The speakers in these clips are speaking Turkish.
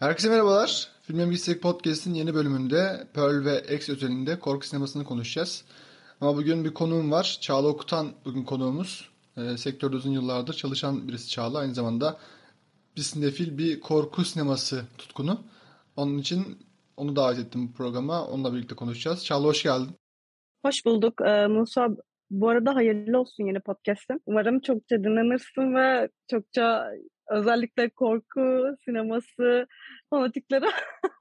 Herkese merhabalar. Filmin Bilgisayar Podcast'in yeni bölümünde Pearl ve X özelinde korku sinemasını konuşacağız. Ama bugün bir konuğum var. Çağla Okutan bugün konuğumuz. E, sektörde uzun yıllardır çalışan birisi Çağla. Aynı zamanda bir sinefil, bir korku sineması tutkunu. Onun için onu davet ettim bu programa. Onunla birlikte konuşacağız. Çağla hoş geldin. Hoş bulduk. Ee, Musa bu arada hayırlı olsun yeni podcast'in. Umarım çokça dinlenirsin ve çokça özellikle korku sineması fanatikleri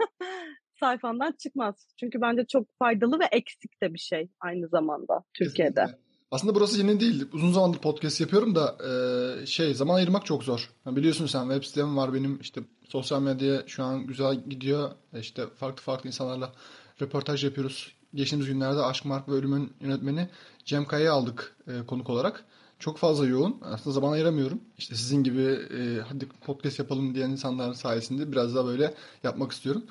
sayfandan çıkmaz. Çünkü bence çok faydalı ve eksik de bir şey aynı zamanda Türkiye'de. Kesinlikle. Aslında burası yeni değil. Uzun zamandır podcast yapıyorum da e, şey zaman ayırmak çok zor. Yani biliyorsun sen web sitem var benim işte sosyal medya şu an güzel gidiyor. İşte farklı farklı insanlarla röportaj yapıyoruz. Geçtiğimiz günlerde Aşk Mark ve Ölüm'ün yönetmeni Cem Kaya'yı aldık e, konuk olarak. Çok fazla yoğun. Aslında zaman ayıramıyorum. İşte sizin gibi e, hadi podcast yapalım diyen insanların sayesinde biraz daha böyle yapmak istiyorum.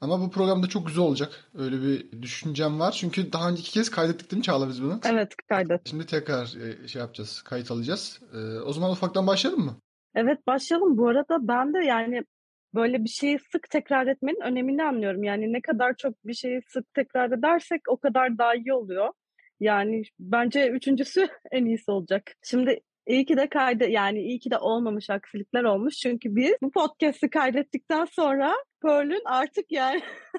Ama bu programda çok güzel olacak. Öyle bir düşüncem var. Çünkü daha önce iki kez kaydettik değil mi Çağla biz bunu? Evet kaydet. Şimdi tekrar e, şey yapacağız. Kayıt alacağız. E, o zaman ufaktan başlayalım mı? Evet başlayalım. Bu arada ben de yani böyle bir şeyi sık tekrar etmenin önemini anlıyorum. Yani ne kadar çok bir şeyi sık tekrar edersek o kadar daha iyi oluyor. Yani bence üçüncüsü en iyisi olacak. Şimdi iyi ki de kaydı yani iyi ki de olmamış aksilikler olmuş. Çünkü biz bu podcast'i kaydettikten sonra Pearl'ün artık yani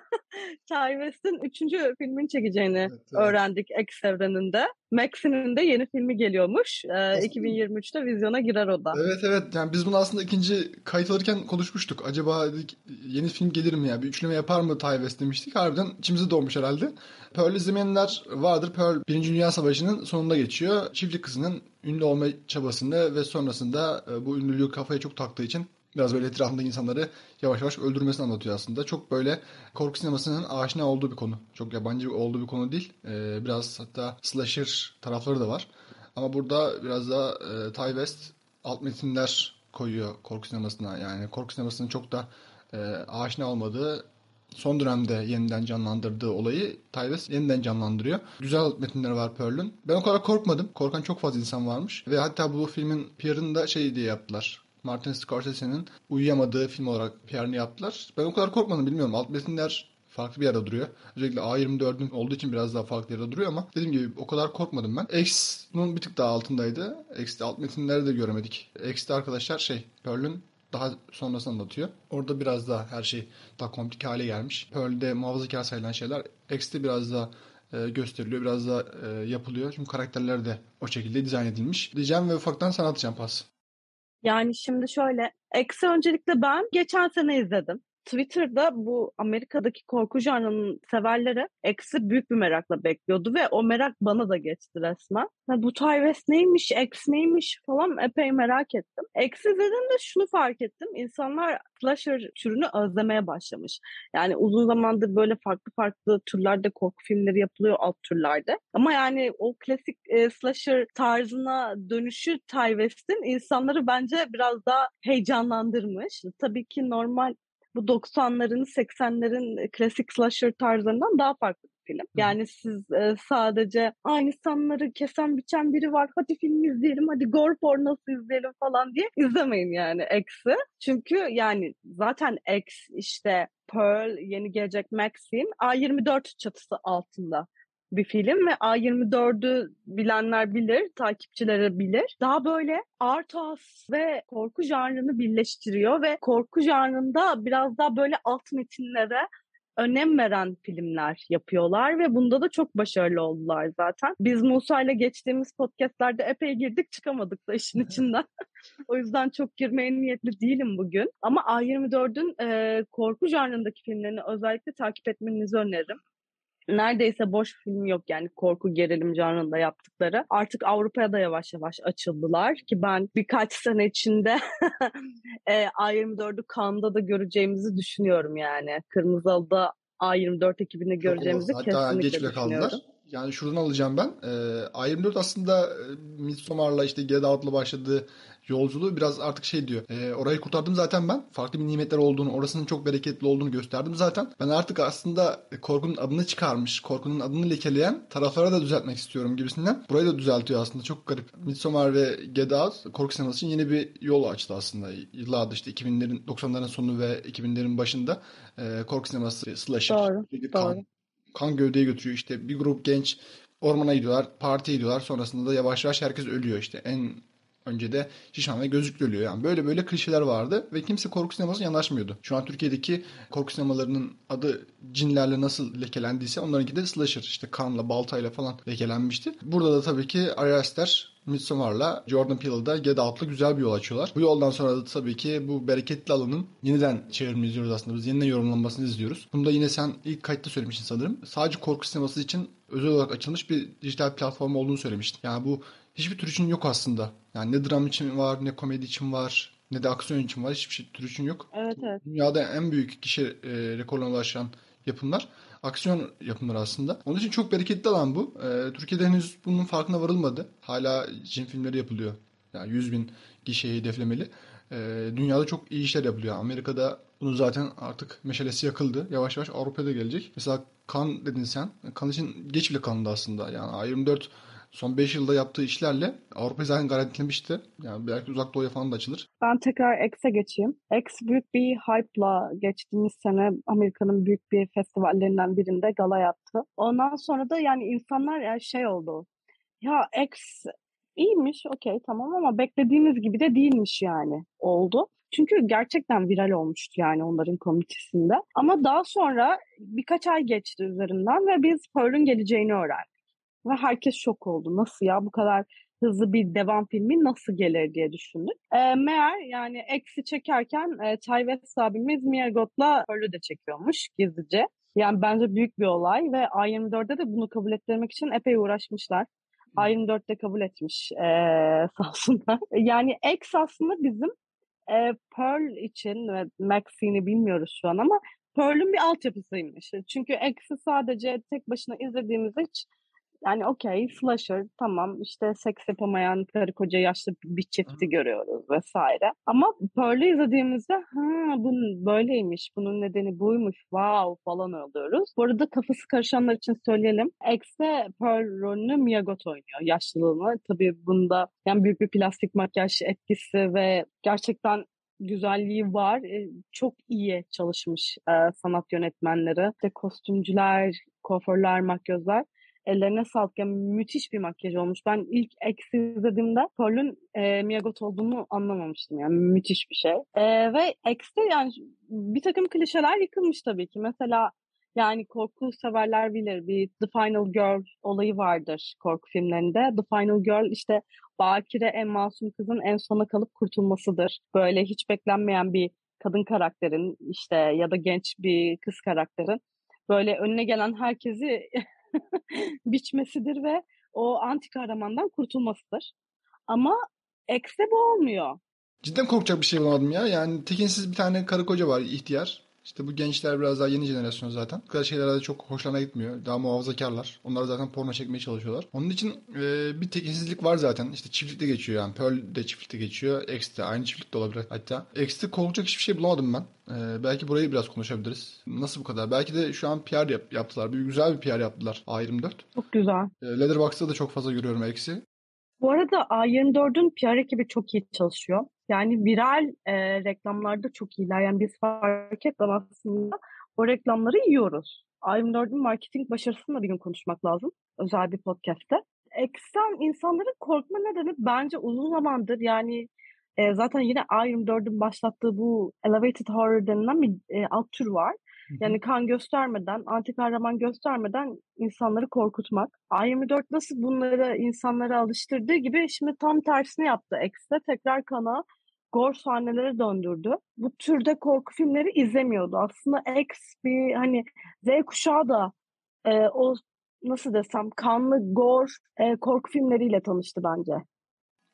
West'in üçüncü filmini çekeceğini evet, evet. öğrendik X evreninde. Max'inin de yeni filmi geliyormuş. Ee, 2023'te vizyona girer o da. Evet evet. Yani biz bunu aslında ikinci kayıt alırken konuşmuştuk. Acaba dedik, yeni film gelir mi ya? Bir üçleme yapar mı Ty West demiştik. Harbiden içimize doğmuş herhalde. Pearl izlemeyenler vardır. Pearl Birinci Dünya Savaşı'nın sonunda geçiyor. Çiftlik kızının ünlü olma çabasında ve sonrasında e, bu ünlülüğü kafaya çok taktığı için biraz böyle etrafındaki insanları yavaş yavaş öldürmesini anlatıyor aslında. Çok böyle korku sinemasının aşina olduğu bir konu. Çok yabancı olduğu bir konu değil. Ee, biraz hatta slasher tarafları da var. Ama burada biraz da e, Ty West alt metinler koyuyor korku sinemasına. Yani korku sinemasının çok da e, aşina olmadığı son dönemde yeniden canlandırdığı olayı Ty West yeniden canlandırıyor. Güzel metinleri var Pearl'ün. Ben o kadar korkmadım. Korkan çok fazla insan varmış. Ve hatta bu filmin PR'ını da şey diye yaptılar. Martin Scorsese'nin uyuyamadığı film olarak PR'ını yaptılar. Ben o kadar korkmadım bilmiyorum. Alt metinler farklı bir yerde duruyor. Özellikle A24'ün olduğu için biraz daha farklı yerde duruyor ama dediğim gibi o kadar korkmadım ben. X'nin bir tık daha altındaydı. X'te alt metinleri de göremedik. X'te arkadaşlar şey Pearl'ün daha sonrasını anlatıyor. Orada biraz daha her şey daha komplike hale gelmiş. Pearl'de muhafazakar sayılan şeyler X'te biraz daha e, gösteriliyor. Biraz daha e, yapılıyor. Çünkü karakterler de o şekilde dizayn edilmiş. Diyeceğim ve ufaktan sana atacağım pas. Yani şimdi şöyle, Eksi öncelikle ben geçen sene izledim. Twitter'da bu Amerika'daki korku janrının severleri X'i büyük bir merakla bekliyordu ve o merak bana da geçti resmen. Ya bu Ty West neymiş, X neymiş falan epey merak ettim. X izlediğimde şunu fark ettim. İnsanlar slasher türünü özlemeye başlamış. Yani uzun zamandır böyle farklı farklı türlerde korku filmleri yapılıyor alt türlerde. Ama yani o klasik e, slasher tarzına dönüşü Ty West'in insanları bence biraz daha heyecanlandırmış. Tabii ki normal bu 90'ların 80'lerin klasik slasher tarzlarından daha farklı bir film. Yani siz e, sadece aynı insanları kesen biçen biri var hadi film izleyelim hadi gore pornosu izleyelim falan diye izlemeyin yani X'i. Çünkü yani zaten X işte Pearl yeni gelecek Maxim A24 çatısı altında bir film ve A24'ü bilenler bilir, takipçileri bilir. Daha böyle art house ve korku janrını birleştiriyor ve korku janrında biraz daha böyle alt metinlere önem veren filmler yapıyorlar ve bunda da çok başarılı oldular zaten. Biz Musa ile geçtiğimiz podcastlerde epey girdik çıkamadık da işin içinden. o yüzden çok girmeye niyetli değilim bugün. Ama A24'ün e, korku janrındaki filmlerini özellikle takip etmenizi öneririm neredeyse boş film yok yani korku gerilim canrında yaptıkları. Artık Avrupa'ya da yavaş yavaş açıldılar ki ben birkaç sene içinde e, A24'ü Cannes'da da göreceğimizi düşünüyorum yani. Kırmızı Halı'da A24 ekibini göreceğimizi Hatta kesinlikle geç bile düşünüyorum. Kaldılar. Yani şuradan alacağım ben. Ee, A24 aslında e, Midsommar'la işte Get Out'la başladığı yolculuğu biraz artık şey diyor. E, orayı kurtardım zaten ben. Farklı bir nimetler olduğunu, orasının çok bereketli olduğunu gösterdim zaten. Ben artık aslında korkunun adını çıkarmış, korkunun adını lekeleyen taraflara da düzeltmek istiyorum gibisinden. Burayı da düzeltiyor aslında. Çok garip. Midsommar ve Get Out korku sineması için yeni bir yol açtı aslında. Yıllardır işte 2000'lerin 90'ların sonu ve 2000'lerin başında e, korku sineması slasher. Doğru, kan, doğru. Kan gövdeye götürüyor. İşte bir grup genç ormana gidiyorlar, partiye gidiyorlar. Sonrasında da yavaş yavaş herkes ölüyor işte. En Önce de şişman ve gözlüklü ölüyor. Yani böyle böyle klişeler vardı ve kimse korku sinemasına yanaşmıyordu. Şu an Türkiye'deki korku sinemalarının adı cinlerle nasıl lekelendiyse onlarınki de slasher. işte kanla, baltayla falan lekelenmişti. Burada da tabii ki Ari Aster Midsommar'la Jordan Peele'da Get Out'la güzel bir yol açıyorlar. Bu yoldan sonra da tabii ki bu bereketli alanın yeniden çevrimi izliyoruz aslında. Biz yeniden yorumlanmasını izliyoruz. Bunu da yine sen ilk kayıtta söylemiştin sanırım. Sadece korku sineması için özel olarak açılmış bir dijital platform olduğunu söylemiştin. Yani bu hiçbir tür için yok aslında. Yani ne dram için var, ne komedi için var, ne de aksiyon için var. Hiçbir şey, tür için yok. Evet evet. Dünyada en büyük kişi e, rekoruna ulaşan yapımlar aksiyon yapımları aslında. Onun için çok bereketli alan bu. E, Türkiye'de henüz bunun farkına varılmadı. Hala cin filmleri yapılıyor. Yani 100 bin gişeyi hedeflemeli. E, dünyada çok iyi işler yapılıyor. Amerika'da bunu zaten artık meşalesi yakıldı. Yavaş yavaş Avrupa'da gelecek. Mesela kan dedin sen. Kan için geç bile kandı aslında. Yani A24 son 5 yılda yaptığı işlerle Avrupa zaten garantilemişti. Yani belki uzak doğuya falan da açılır. Ben tekrar X'e geçeyim. X büyük bir hype'la geçtiğimiz sene Amerika'nın büyük bir festivallerinden birinde gala yaptı. Ondan sonra da yani insanlar yani şey oldu. Ya X iyiymiş okey tamam ama beklediğimiz gibi de değilmiş yani oldu. Çünkü gerçekten viral olmuştu yani onların komitesinde. Ama daha sonra birkaç ay geçti üzerinden ve biz Pearl'ün geleceğini öğrendik. Ve herkes şok oldu. Nasıl ya bu kadar hızlı bir devam filmi nasıl gelir diye düşündük. E, meğer yani eksi çekerken e, West abimiz Miergot'la Pearl'ü de çekiyormuş gizlice. Yani bence büyük bir olay ve A24'de de bunu kabul ettirmek için epey uğraşmışlar. A24 de kabul etmiş ee, sağ olsunlar. Yani X aslında bizim e, Pearl için ve Maxine'i bilmiyoruz şu an ama Pearl'ün bir altyapısıymış. Çünkü X'i sadece tek başına izlediğimizde hiç yani okey slasher tamam işte seks yapamayan karı koca yaşlı bir çifti görüyoruz vesaire. Ama Pearl'ü izlediğimizde ha bu böyleymiş bunun nedeni buymuş wow falan oluyoruz. Bu arada kafası karışanlar için söyleyelim. X'te Pearl rolünü Miyagot oynuyor yaşlılığını. Tabii bunda yani büyük bir plastik makyaj etkisi ve gerçekten güzelliği var. Çok iyi çalışmış sanat yönetmenleri. İşte kostümcüler, kuaförler, makyözler ellerine sağlık. Yani müthiş bir makyaj olmuş. Ben ilk X izlediğimde Pearl'ün e, Miyagot olduğunu anlamamıştım. Yani müthiş bir şey. E, ve X'te yani bir takım klişeler yıkılmış tabii ki. Mesela yani korku severler bilir bir The Final Girl olayı vardır korku filmlerinde. The Final Girl işte bakire en masum kızın en sona kalıp kurtulmasıdır. Böyle hiç beklenmeyen bir kadın karakterin işte ya da genç bir kız karakterin böyle önüne gelen herkesi biçmesidir ve o anti kahramandan kurtulmasıdır. Ama ekse bu olmuyor. Cidden korkacak bir şey bulamadım ya. Yani tekinsiz bir tane karı koca var ihtiyar. İşte bu gençler biraz daha yeni jenerasyon zaten. Bu kadar şeylerde çok hoşlarına gitmiyor. Daha muhafazakarlar. Onlar zaten porno çekmeye çalışıyorlar. Onun için e, bir tekinsizlik var zaten. İşte çiftlikte geçiyor yani. Pearl de çiftlikte geçiyor. X de aynı çiftlikte olabilir hatta. X'te korkacak hiçbir şey bulamadım ben. E, belki burayı biraz konuşabiliriz. Nasıl bu kadar? Belki de şu an PR yap, yaptılar. Bir güzel bir PR yaptılar A24. Çok güzel. E, Letterboxd'ta da çok fazla görüyorum X'i. Bu arada A24'ün PR ekibi çok iyi çalışıyor. Yani viral e, reklamlarda çok iyiler. Yani biz fark etmem aslında o reklamları yiyoruz. A24'ün marketing başarısını da bir gün konuşmak lazım. Özel bir podcast'te. Ekstrem insanların korkma nedeni bence uzun zamandır yani e, zaten yine A24'ün başlattığı bu elevated horror denilen bir e, alt tür var. Yani kan göstermeden, anti kahraman göstermeden insanları korkutmak. A24 nasıl bunları insanlara alıştırdığı gibi şimdi tam tersini yaptı. X'de tekrar kana gore sahnelere döndürdü. Bu türde korku filmleri izlemiyordu. Aslında X bir hani Z kuşağı da e, o nasıl desem kanlı gore e, korku filmleriyle tanıştı bence.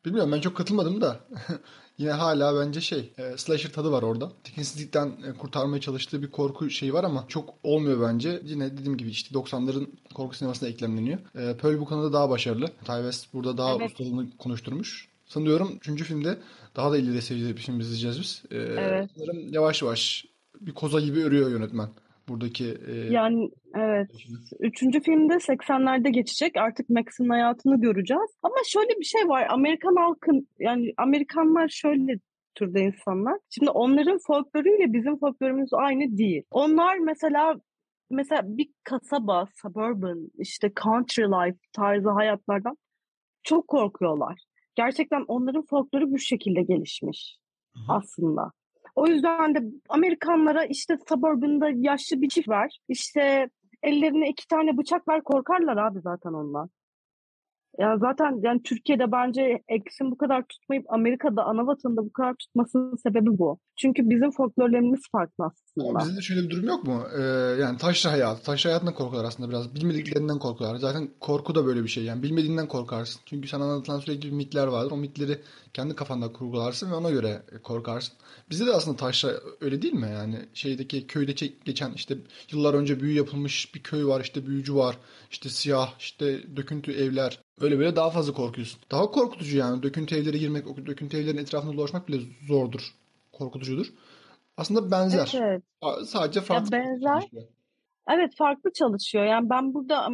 Bilmiyorum ben çok katılmadım da. yine hala bence şey e, slasher tadı var orada. Tekinsizlikten e, kurtarmaya çalıştığı bir korku şeyi var ama çok olmuyor bence. Yine dediğim gibi işte 90'ların korku sinemasına eklemleniyor. E, Pearl bu konuda daha başarılı. Ty West burada daha Evet. ustalığını konuşturmuş. Sanıyorum 3. filmde daha da ileri seviyede bir film izleyeceğiz biz. E, Evet. sanırım yavaş yavaş bir koza gibi örüyor yönetmen. Buradaki e, Yani evet. Üçüncü filmde 80'lerde geçecek. Artık Max'in hayatını göreceğiz. Ama şöyle bir şey var. Amerikan halkın yani Amerikanlar şöyle türde insanlar. Şimdi onların folkloruyla bizim folklorumuz aynı değil. Onlar mesela mesela bir kasaba, suburban, işte country life tarzı hayatlardan çok korkuyorlar. Gerçekten onların folkloru bu şekilde gelişmiş Hı hı. aslında. O yüzden de Amerikanlara işte suburban'da yaşlı bir çift var. İşte ellerine iki tane bıçak ver korkarlar abi zaten onlar. Ya zaten yani Türkiye'de bence X'in bu kadar tutmayıp Amerika'da ana vatanında bu kadar tutmasının sebebi bu. Çünkü bizim folklorlarımız farklı Ama aslında. bizde de şöyle bir durum yok mu? Ee, yani taşra hayatı. Taşra hayatından korkuyorlar aslında biraz. Bilmediklerinden korkuyorlar. Zaten korku da böyle bir şey. Yani bilmediğinden korkarsın. Çünkü sana anlatılan sürekli mitler vardır. O mitleri kendi kafanda kurgularsın ve ona göre korkarsın. Bizde de aslında taşra öyle değil mi? Yani şeydeki köyde geçen işte yıllar önce büyü yapılmış bir köy var. işte büyücü var. işte siyah, işte döküntü evler. Öyle böyle daha fazla korkuyorsun. Daha korkutucu yani. Döküntü evlere girmek, döküntü evlerin etrafında dolaşmak bile zordur. Korkutucudur. Aslında benzer. Evet Sadece Ya farklı benzer. çalışıyor. Evet farklı çalışıyor. Yani ben burada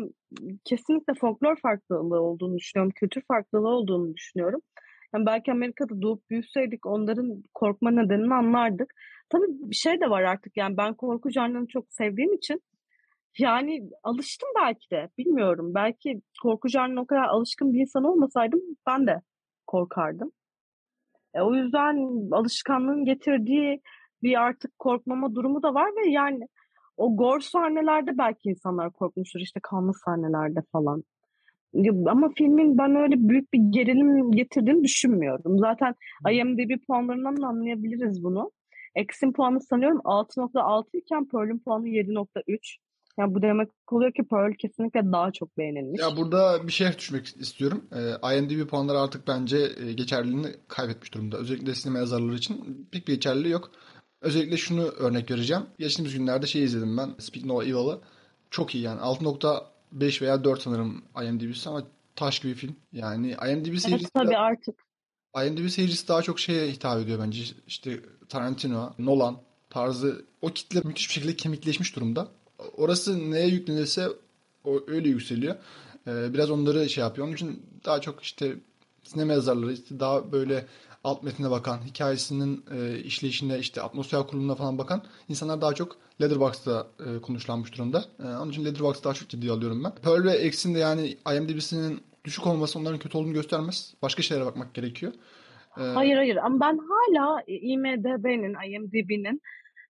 kesinlikle folklor farklılığı olduğunu düşünüyorum. Kültür farklılığı olduğunu düşünüyorum. Yani belki Amerika'da doğup büyüseydik onların korkma nedenini anlardık. Tabii bir şey de var artık. Yani ben korku janrını çok sevdiğim için yani alıştım belki de. Bilmiyorum. Belki korku janrına o kadar alışkın bir insan olmasaydım ben de korkardım. E, o yüzden alışkanlığın getirdiği bir artık korkmama durumu da var ve yani o gore sahnelerde belki insanlar korkmuştur işte kanlı sahnelerde falan. Ama filmin ben öyle büyük bir gerilim getirdiğini düşünmüyorum. Zaten IMDb puanlarından da anlayabiliriz bunu. X'in puanı sanıyorum 6.6 iken Pearl'ün puanı 7.3. Yani bu demek oluyor ki Pearl kesinlikle daha çok beğenilmiş. Ya burada bir şey düşmek istiyorum. Ee, IMDb puanları artık bence e, geçerliliğini kaybetmiş durumda. Özellikle sinema yazarları için pek bir geçerliliği yok. Özellikle şunu örnek vereceğim. Geçtiğimiz günlerde şey izledim ben. Speak No Evil'ı. Çok iyi yani. 6.5 veya 4 sanırım IMDb'si ama taş gibi film. Yani IMDb Evet seyircisi tabii artık. IMDb seyircisi daha çok şeye hitap ediyor bence. İşte Tarantino, Nolan tarzı o kitle müthiş bir şekilde kemikleşmiş durumda. Orası neye yüklenirse o öyle yükseliyor. Ee, biraz onları şey yapıyor. Onun için daha çok işte sinema yazarları işte daha böyle alt metnine bakan, hikayesinin e, işleyişine, işte atmosfer kurulumuna falan bakan insanlar daha çok Letterboxd'da e, konuşlanmış durumda. E, onun için Letterboxd'ı daha çok ciddiye alıyorum ben. Pearl ve X'in de yani IMDb'sinin düşük olması onların kötü olduğunu göstermez. Başka şeylere bakmak gerekiyor. Ee, Hayır hayır ama ben hala IMDb'nin, IMDb'nin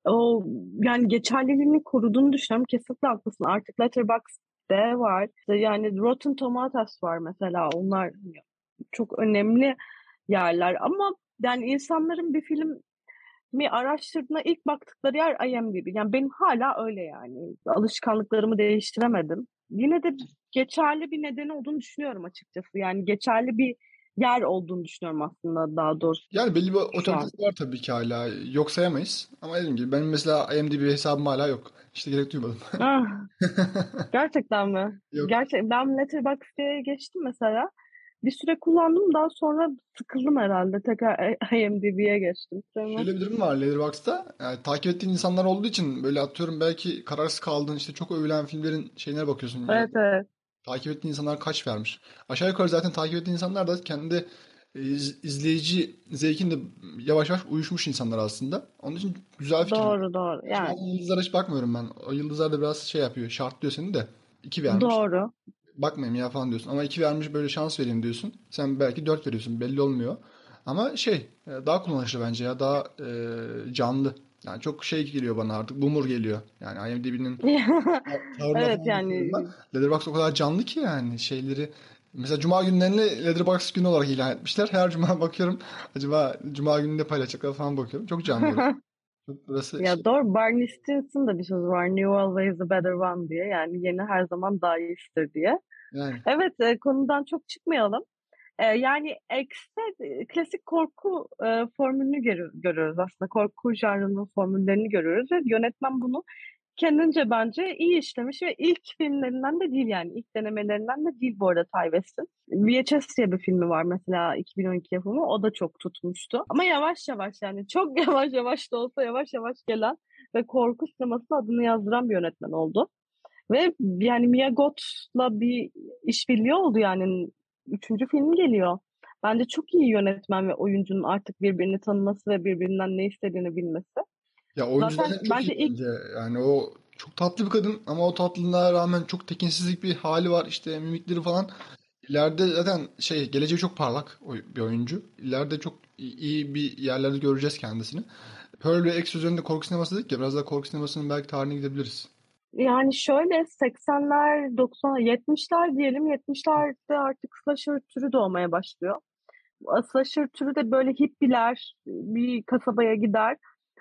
o yani geçerliliğini koruduğunu düşünüyorum. Kesinlikle haklısın. Artık Letterboxd'de var. Yani Rotten Tomatoes var mesela. Onlar çok önemli yerler ama yani insanların bir film mi araştırdığına ilk baktıkları yer IMDb. Yani benim hala öyle yani. Alışkanlıklarımı değiştiremedim. Yine de geçerli bir nedeni olduğunu düşünüyorum açıkçası. Yani geçerli bir yer olduğunu düşünüyorum aslında daha doğrusu. Yani belli bir otoritesi var tabii ki hala. Yok sayamayız. Ama dediğim gibi benim mesela IMDb hesabım hala yok. İşte gerek duymadım. Ah, gerçekten mi? Yok. Gerçek ben Letterboxd'e geçtim mesela. Bir süre kullandım daha sonra sıkıldım herhalde. Tekrar IMDb'ye geçtim. Sonra- Şöyle bir durum var Letterboxd'da. Yani takip ettiğin insanlar olduğu için böyle atıyorum belki kararsız kaldığın işte çok övülen filmlerin şeyine bakıyorsun. Evet evet. Takip ettiğin insanlar kaç vermiş. Aşağı yukarı zaten takip ettiğin insanlar da kendi e, iz- izleyici zevkinde yavaş yavaş uyuşmuş insanlar aslında. Onun için güzel fikir. Doğru doğru. Yani an yıldızlara hiç bakmıyorum ben. O yıldızlar da biraz şey yapıyor. Şartlıyor seni de. İki vermiş. doğru. Bakmayayım ya falan diyorsun. Ama iki vermiş böyle şans vereyim diyorsun. Sen belki dört veriyorsun. Belli olmuyor. Ama şey e, daha kullanışlı bence ya. Daha e, canlı. Yani çok şey geliyor bana artık. Boomer geliyor. Yani IMDb'nin Evet yani. Letterboxd o kadar canlı ki yani şeyleri. Mesela Cuma günlerini Letterboxd günü olarak ilan etmişler. Her Cuma bakıyorum. Acaba Cuma gününde paylaşacaklar falan bakıyorum. Çok canlı. Burası şey- ya doğru Barney Stinson'ın da bir sözü var. New always a better one diye. Yani yeni her zaman daha iyisidir diye. yani. Evet e, konudan çok çıkmayalım. E, yani X'te klasik korku e, formülünü görüyoruz aslında. Korku janrının formüllerini görüyoruz ve yönetmen bunu kendince bence iyi işlemiş ve ilk filmlerinden de değil yani ilk denemelerinden de değil bu arada Ty West'in. VHS diye bir filmi var mesela 2012 yapımı o da çok tutmuştu. Ama yavaş yavaş yani çok yavaş yavaş da olsa yavaş yavaş gelen ve korku sineması adını yazdıran bir yönetmen oldu. Ve yani Mia Goth'la bir işbirliği oldu yani üçüncü film geliyor. Bence çok iyi yönetmen ve oyuncunun artık birbirini tanıması ve birbirinden ne istediğini bilmesi. Ya oyuncu zaten, çok bence iyi ilk... Yani o çok tatlı bir kadın ama o tatlılığına rağmen çok tekinsizlik bir hali var. işte mimikleri falan. İleride zaten şey geleceği çok parlak bir oyuncu. İleride çok iyi bir yerlerde göreceğiz kendisini. Pearl ve X üzerinde korku sineması dedik ya biraz da korku sinemasının belki tarihine gidebiliriz. Yani şöyle 80'ler, 90 70'ler diyelim. 70'lerde artık slasher türü doğmaya başlıyor. Slasher türü de böyle hippiler bir kasabaya gider.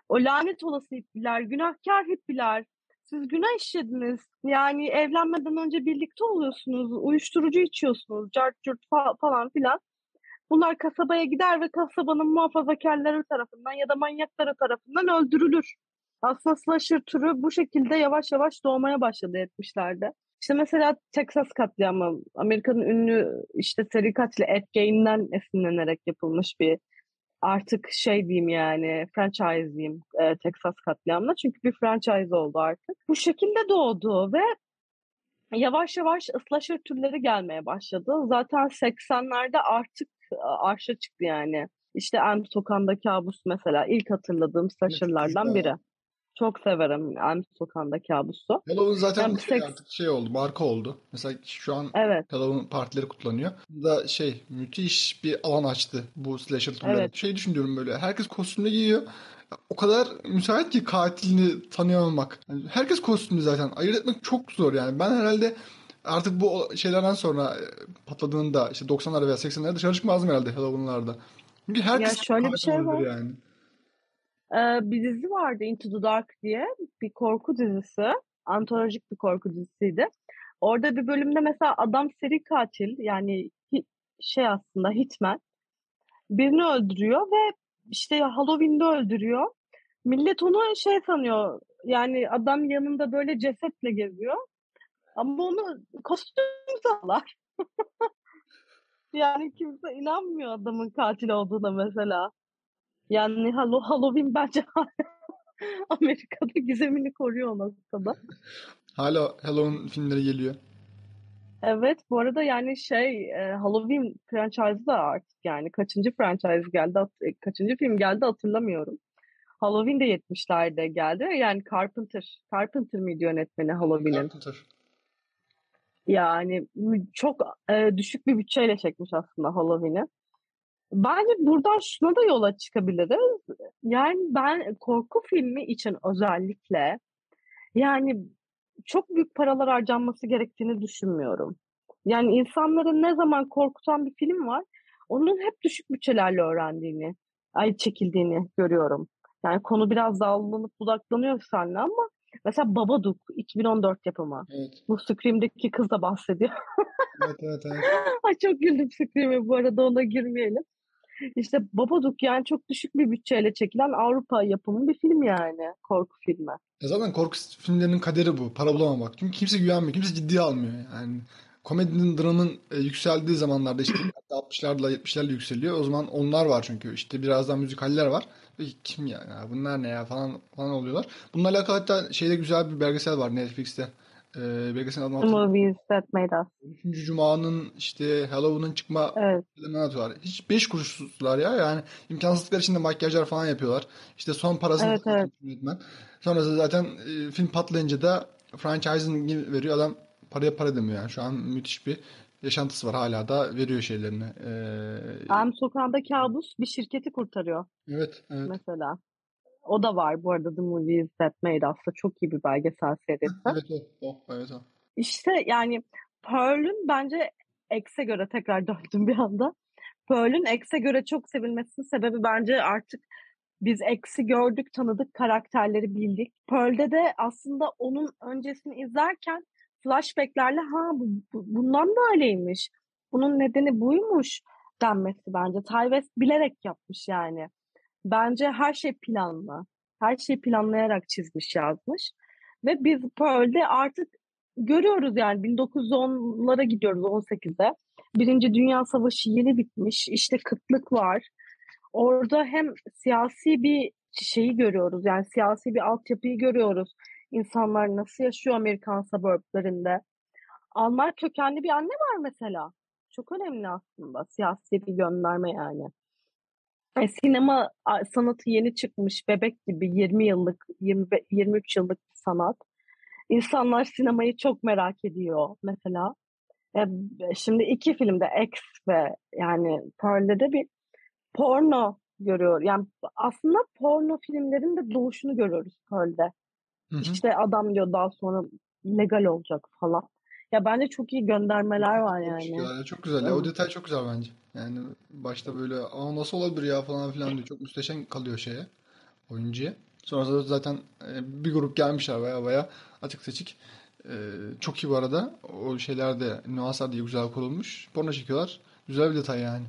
O lanet olası hippiler, günahkar hippiler. Siz günah işlediniz. Yani evlenmeden önce birlikte oluyorsunuz. Uyuşturucu içiyorsunuz. Cart curt falan filan. Bunlar kasabaya gider ve kasabanın muhafazakarları tarafından ya da manyakları tarafından öldürülür. Aslında slasher türü bu şekilde yavaş yavaş doğmaya başladı 70'lerde. İşte mesela Texas katliamı Amerika'nın ünlü işte seri katili Ed Gein'den esinlenerek yapılmış bir artık şey diyeyim yani franchise diyeyim e, Texas katliamına. Çünkü bir franchise oldu artık. Bu şekilde doğdu ve yavaş yavaş slasher türleri gelmeye başladı. Zaten 80'lerde artık arşa çıktı yani. İşte Elm Sokağı'nda kabus mesela ilk hatırladığım slasher'lardan biri. Çok severim Elm Sokağı'nda kabusu. Halloween zaten yani şey, artık şey oldu, marka oldu. Mesela şu an evet. Halloween partileri kutlanıyor. Da şey müthiş bir alan açtı bu slasher türleri. Evet. Şey düşünüyorum böyle herkes kostümle giyiyor. O kadar müsait ki katilini tanıyamamak. Yani herkes kostümlü zaten. Ayırt etmek çok zor yani. Ben herhalde artık bu şeylerden sonra e, patladığında işte 90'lar veya 80'lerde dışarı çıkmazdım herhalde Halloween'larda. Çünkü herkes ya şöyle bir şey var. yani. Bir dizi vardı Into the Dark diye bir korku dizisi. Antolojik bir korku dizisiydi. Orada bir bölümde mesela adam seri katil yani şey aslında hitman birini öldürüyor ve işte Halloween'de öldürüyor. Millet onu şey sanıyor yani adam yanında böyle cesetle geziyor. Ama onu kostüm sanlar. yani kimse inanmıyor adamın katil olduğuna mesela. Yani Halloween bence Amerika'da gizemini koruyor o noktada. Hala Halloween filmleri geliyor. Evet bu arada yani şey e, Halloween franchise da artık yani kaçıncı franchise geldi e, kaçıncı film geldi hatırlamıyorum. Halloween de 70'lerde geldi. Yani Carpenter. Carpenter mıydı yönetmeni Halloween'in? Carpenter. Yani çok e, düşük bir bütçeyle çekmiş aslında Halloween'i. Bence buradan şuna da yola çıkabiliriz. Yani ben korku filmi için özellikle yani çok büyük paralar harcanması gerektiğini düşünmüyorum. Yani insanların ne zaman korkutan bir film var, onun hep düşük bütçelerle öğrendiğini, ay çekildiğini görüyorum. Yani konu biraz dallanıp budaklanıyor seninle ama mesela Babadook 2014 yapımı. Evet. Bu Scream'deki kız da bahsediyor. evet evet evet. Ay çok güldüm Scream'e bu arada ona girmeyelim. İşte Babadook yani çok düşük bir bütçeyle çekilen Avrupa yapımı bir film yani. Korku filmi. E zaten korku filmlerinin kaderi bu. Para bulamamak. Çünkü kimse güvenmiyor. Kimse ciddiye almıyor. Yani komedinin, dramın e, yükseldiği zamanlarda işte 60'larla 70'lerle yükseliyor. O zaman onlar var çünkü. işte birazdan müzikaller var. Ve kim ya, ya bunlar ne ya falan falan oluyorlar. Bununla alakalı hatta şeyde güzel bir belgesel var Netflix'te. Ee, belgeselin adını Movies That Made Us. Üçüncü Cuma'nın işte Halloween'ın çıkma evet. anlatıyorlar. Hiç beş kuruşsuzlar ya yani imkansızlıklar içinde makyajlar falan yapıyorlar. İşte son parasını evet, evet. yönetmen. Sonrasında zaten e, film patlayınca da franchising veriyor adam paraya para demiyor yani. Şu an müthiş bir yaşantısı var hala da veriyor şeylerini. Ee, Am Sokağı'nda kabus bir şirketi kurtarıyor. Evet, evet. Mesela. O da var bu arada The Movies That Made Us'ta çok iyi bir belgesel serisi. evet o, o, evet. İşte yani Pearl'ün bence X'e göre tekrar döndüm bir anda. Pearl'ün X'e göre çok sevilmesinin sebebi bence artık biz X'i gördük, tanıdık, karakterleri bildik. Pearl'de de aslında onun öncesini izlerken flashbacklerle ha bu, bu, bundan böyleymiş. Bunun nedeni buymuş. denmesi bence. Ty West bilerek yapmış yani. Bence her şey planlı. Her şeyi planlayarak çizmiş yazmış. Ve biz Pearl'de artık görüyoruz yani 1910'lara gidiyoruz 18'e. Birinci Dünya Savaşı yeni bitmiş. İşte kıtlık var. Orada hem siyasi bir şeyi görüyoruz. Yani siyasi bir altyapıyı görüyoruz. İnsanlar nasıl yaşıyor Amerikan suburblarında. Alman kökenli bir anne var mesela. Çok önemli aslında. Siyasi bir gönderme yani. E, sinema sanatı yeni çıkmış. Bebek gibi 20 yıllık, 20, 23 yıllık sanat. İnsanlar sinemayı çok merak ediyor mesela. E, şimdi iki filmde X ve yani Pearl'de de bir porno görüyor. Yani aslında porno filmlerin de doğuşunu görüyoruz Pearl'de. Hı hı. İşte adam diyor daha sonra legal olacak falan. Ya bence çok iyi göndermeler var yani. Ya, çok güzel. Ya, o detay çok güzel bence. Yani başta böyle aa nasıl olabilir ya falan filan diyor. Çok müsteşem kalıyor şeye oyuncuya. Sonra zaten e, bir grup gelmişler baya baya açık seçik. Ee, çok iyi bu arada. O şeylerde nüanslar diye güzel kurulmuş. Porno çekiyorlar. Güzel bir detay yani.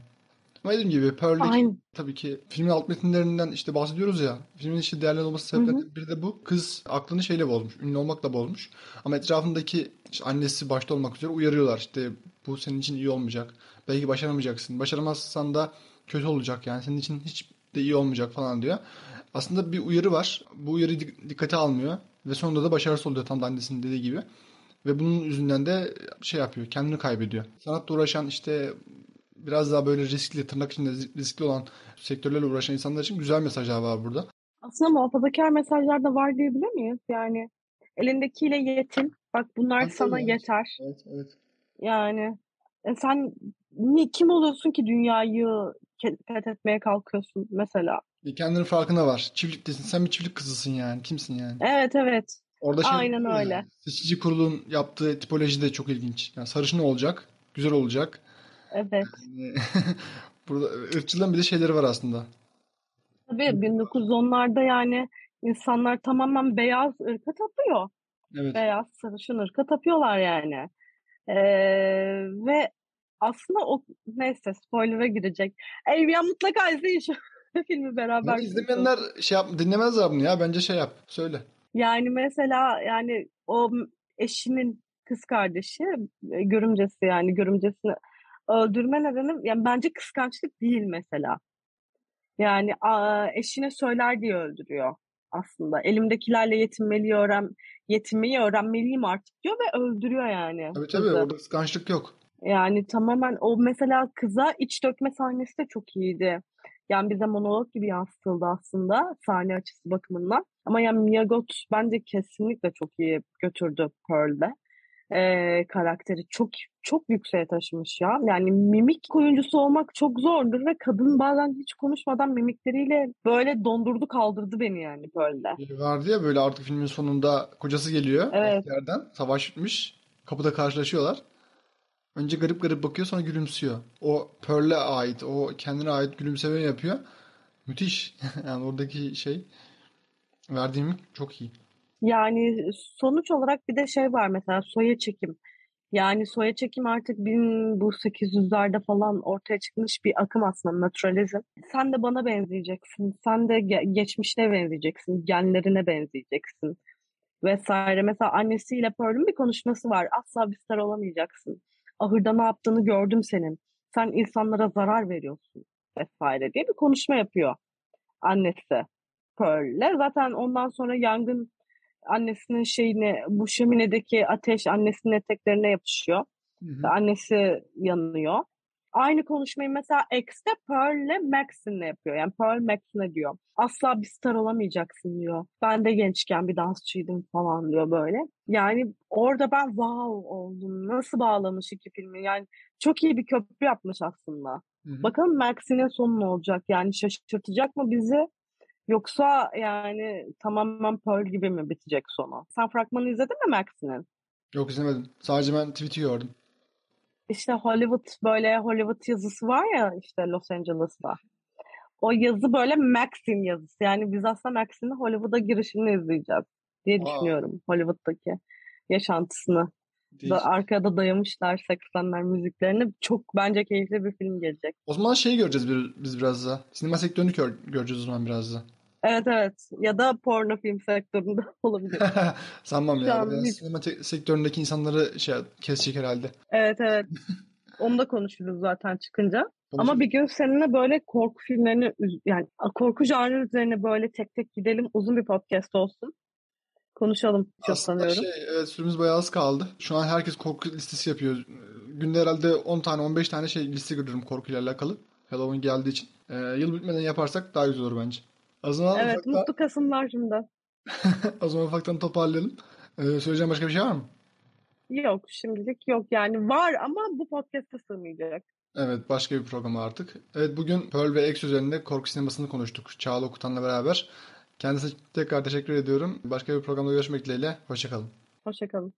Ama dediğim gibi Pearl'deki tabii ki filmin alt metinlerinden işte bahsediyoruz ya. Filmin işte değerli olması sebeplerinden biri de bu. Kız aklını şeyle bozmuş. Ünlü olmakla bozmuş. Ama etrafındaki işte annesi başta olmak üzere uyarıyorlar. İşte bu senin için iyi olmayacak. Belki başaramayacaksın. Başaramazsan da kötü olacak. Yani senin için hiç de iyi olmayacak falan diyor. Aslında bir uyarı var. Bu uyarı dikkate almıyor. Ve sonunda da başarısız oluyor tam da annesinin dediği gibi. Ve bunun yüzünden de şey yapıyor. Kendini kaybediyor. Sanatla uğraşan işte biraz daha böyle riskli, tırnak içinde riskli olan sektörlerle uğraşan insanlar için güzel mesajlar var burada. Aslında muhafazakar mesajlar da var diyebilir miyiz? Yani elindekiyle yetin. Bak bunlar Aslında sana evet. yeter. Evet, evet. Yani e sen ni, kim oluyorsun ki dünyayı fethetmeye kalkıyorsun mesela? Kendinin farkına var. Çiftliktesin. Sen bir çiftlik kızısın yani. Kimsin yani? Evet evet. Orada şey Aynen öyle. Yani, seçici kurulun yaptığı tipoloji de çok ilginç. Yani sarışın olacak, güzel olacak. Evet. burada ırkçılığın bir de şeyleri var aslında. Tabii 1910'larda yani insanlar tamamen beyaz ırka tapıyor. Evet. Beyaz sarışın ırka tapıyorlar yani. Ee, ve aslında o neyse spoiler'a girecek. Ey ya mutlaka izleyin şu filmi beraber. Yani izlemeyenler şey yap, dinlemezler bunu ya. Bence şey yap. Söyle. Yani mesela yani o eşinin kız kardeşi e, görümcesi yani görümcesini öldürme nedeni yani bence kıskançlık değil mesela. Yani eşine söyler diye öldürüyor aslında. Elimdekilerle yetinmeliyi öğren yetinmeyi öğrenmeliyim artık diyor ve öldürüyor yani. Tabii tabii kızı. orada kıskançlık yok. Yani tamamen o mesela kıza iç dökme sahnesi de çok iyiydi. Yani bize monolog gibi yansıtıldı aslında sahne açısı bakımından. Ama yani Mia Goth bence kesinlikle çok iyi götürdü Pearl'de e, karakteri çok çok yükseğe taşımış ya. Yani mimik oyuncusu olmak çok zordur ve kadın bazen hiç konuşmadan mimikleriyle böyle dondurdu kaldırdı beni yani böyle. Vardı ya böyle artık filmin sonunda kocası geliyor evet. yerden savaş bitmiş kapıda karşılaşıyorlar. Önce garip garip bakıyor sonra gülümsüyor. O Pearl'e ait, o kendine ait gülümseme yapıyor. Müthiş. yani oradaki şey verdiğim çok iyi. Yani sonuç olarak bir de şey var mesela soya çekim. Yani soya çekim artık bin bu 800'lerde falan ortaya çıkmış bir akım aslında naturalizm. Sen de bana benzeyeceksin. Sen de ge- geçmişine benzeyeceksin. Genlerine benzeyeceksin. Vesaire. Mesela annesiyle Pearl'ün bir konuşması var. Asla bir star olamayacaksın. Ahırda ne yaptığını gördüm senin. Sen insanlara zarar veriyorsun. Vesaire diye bir konuşma yapıyor annesi Pearl'le. Zaten ondan sonra yangın annesinin şeyine bu şöminedeki ateş annesinin eteklerine yapışıyor. Hı hı. Annesi yanıyor. Aynı konuşmayı mesela X'te Pearl'le Max'inle yapıyor. Yani Pearl Max'ine diyor. Asla bir star olamayacaksın diyor. Ben de gençken bir dansçıydım falan diyor böyle. Yani orada ben wow oldum. Nasıl bağlamış iki filmi. Yani çok iyi bir köprü yapmış aslında. Hı hı. Bakalım Max'inin sonu ne olacak? Yani şaşırtacak mı bizi? Yoksa yani tamamen Pearl gibi mi bitecek sonu? Sen fragmanı izledin mi Max'inin? Yok izlemedim. Sadece ben tweet'i gördüm. İşte Hollywood böyle Hollywood yazısı var ya işte Los Angeles'ta. O yazı böyle Max'in yazısı. Yani biz aslında Max'in Hollywood'a girişini izleyeceğiz diye Aa. düşünüyorum. Hollywood'daki yaşantısını Değil. Da arkada dayamışlar 80'ler müziklerini. Çok bence keyifli bir film gelecek. O zaman şey göreceğiz bir, biz biraz da. Sinema sektörünü gör- göreceğiz o zaman biraz da. Evet evet. Ya da porno film sektöründe olabilir. Sanmam Şu ya. hiç- Sinema sektöründeki insanları şey kesecek herhalde. Evet evet. Onu da konuşuruz zaten çıkınca. Ama Konuşuruz. bir gün seninle böyle korku filmlerini yani korku janrı üzerine böyle tek tek gidelim. Uzun bir podcast olsun. Konuşalım çok Aslında sanıyorum. şey, evet, süremiz bayağı az kaldı. Şu an herkes korku listesi yapıyor. Günde herhalde 10 tane 15 tane şey liste görüyorum korkuyla alakalı. Halloween geldiği için. Ee, yıl bitmeden yaparsak daha güzel olur bence. Zaman Evet ufaktan, mutlu Kasımlar şimdi. o zaman ufaktan toparlayalım. Ee, söyleyeceğim başka bir şey var mı? Yok şimdilik yok yani var ama bu podcast'a sığmayacak. Evet başka bir program artık. Evet bugün Pearl ve X üzerinde korku sinemasını konuştuk. Çağla Okutan'la beraber. Kendisine tekrar teşekkür ediyorum. Başka bir programda görüşmek dileğiyle. Hoşçakalın. Hoşçakalın.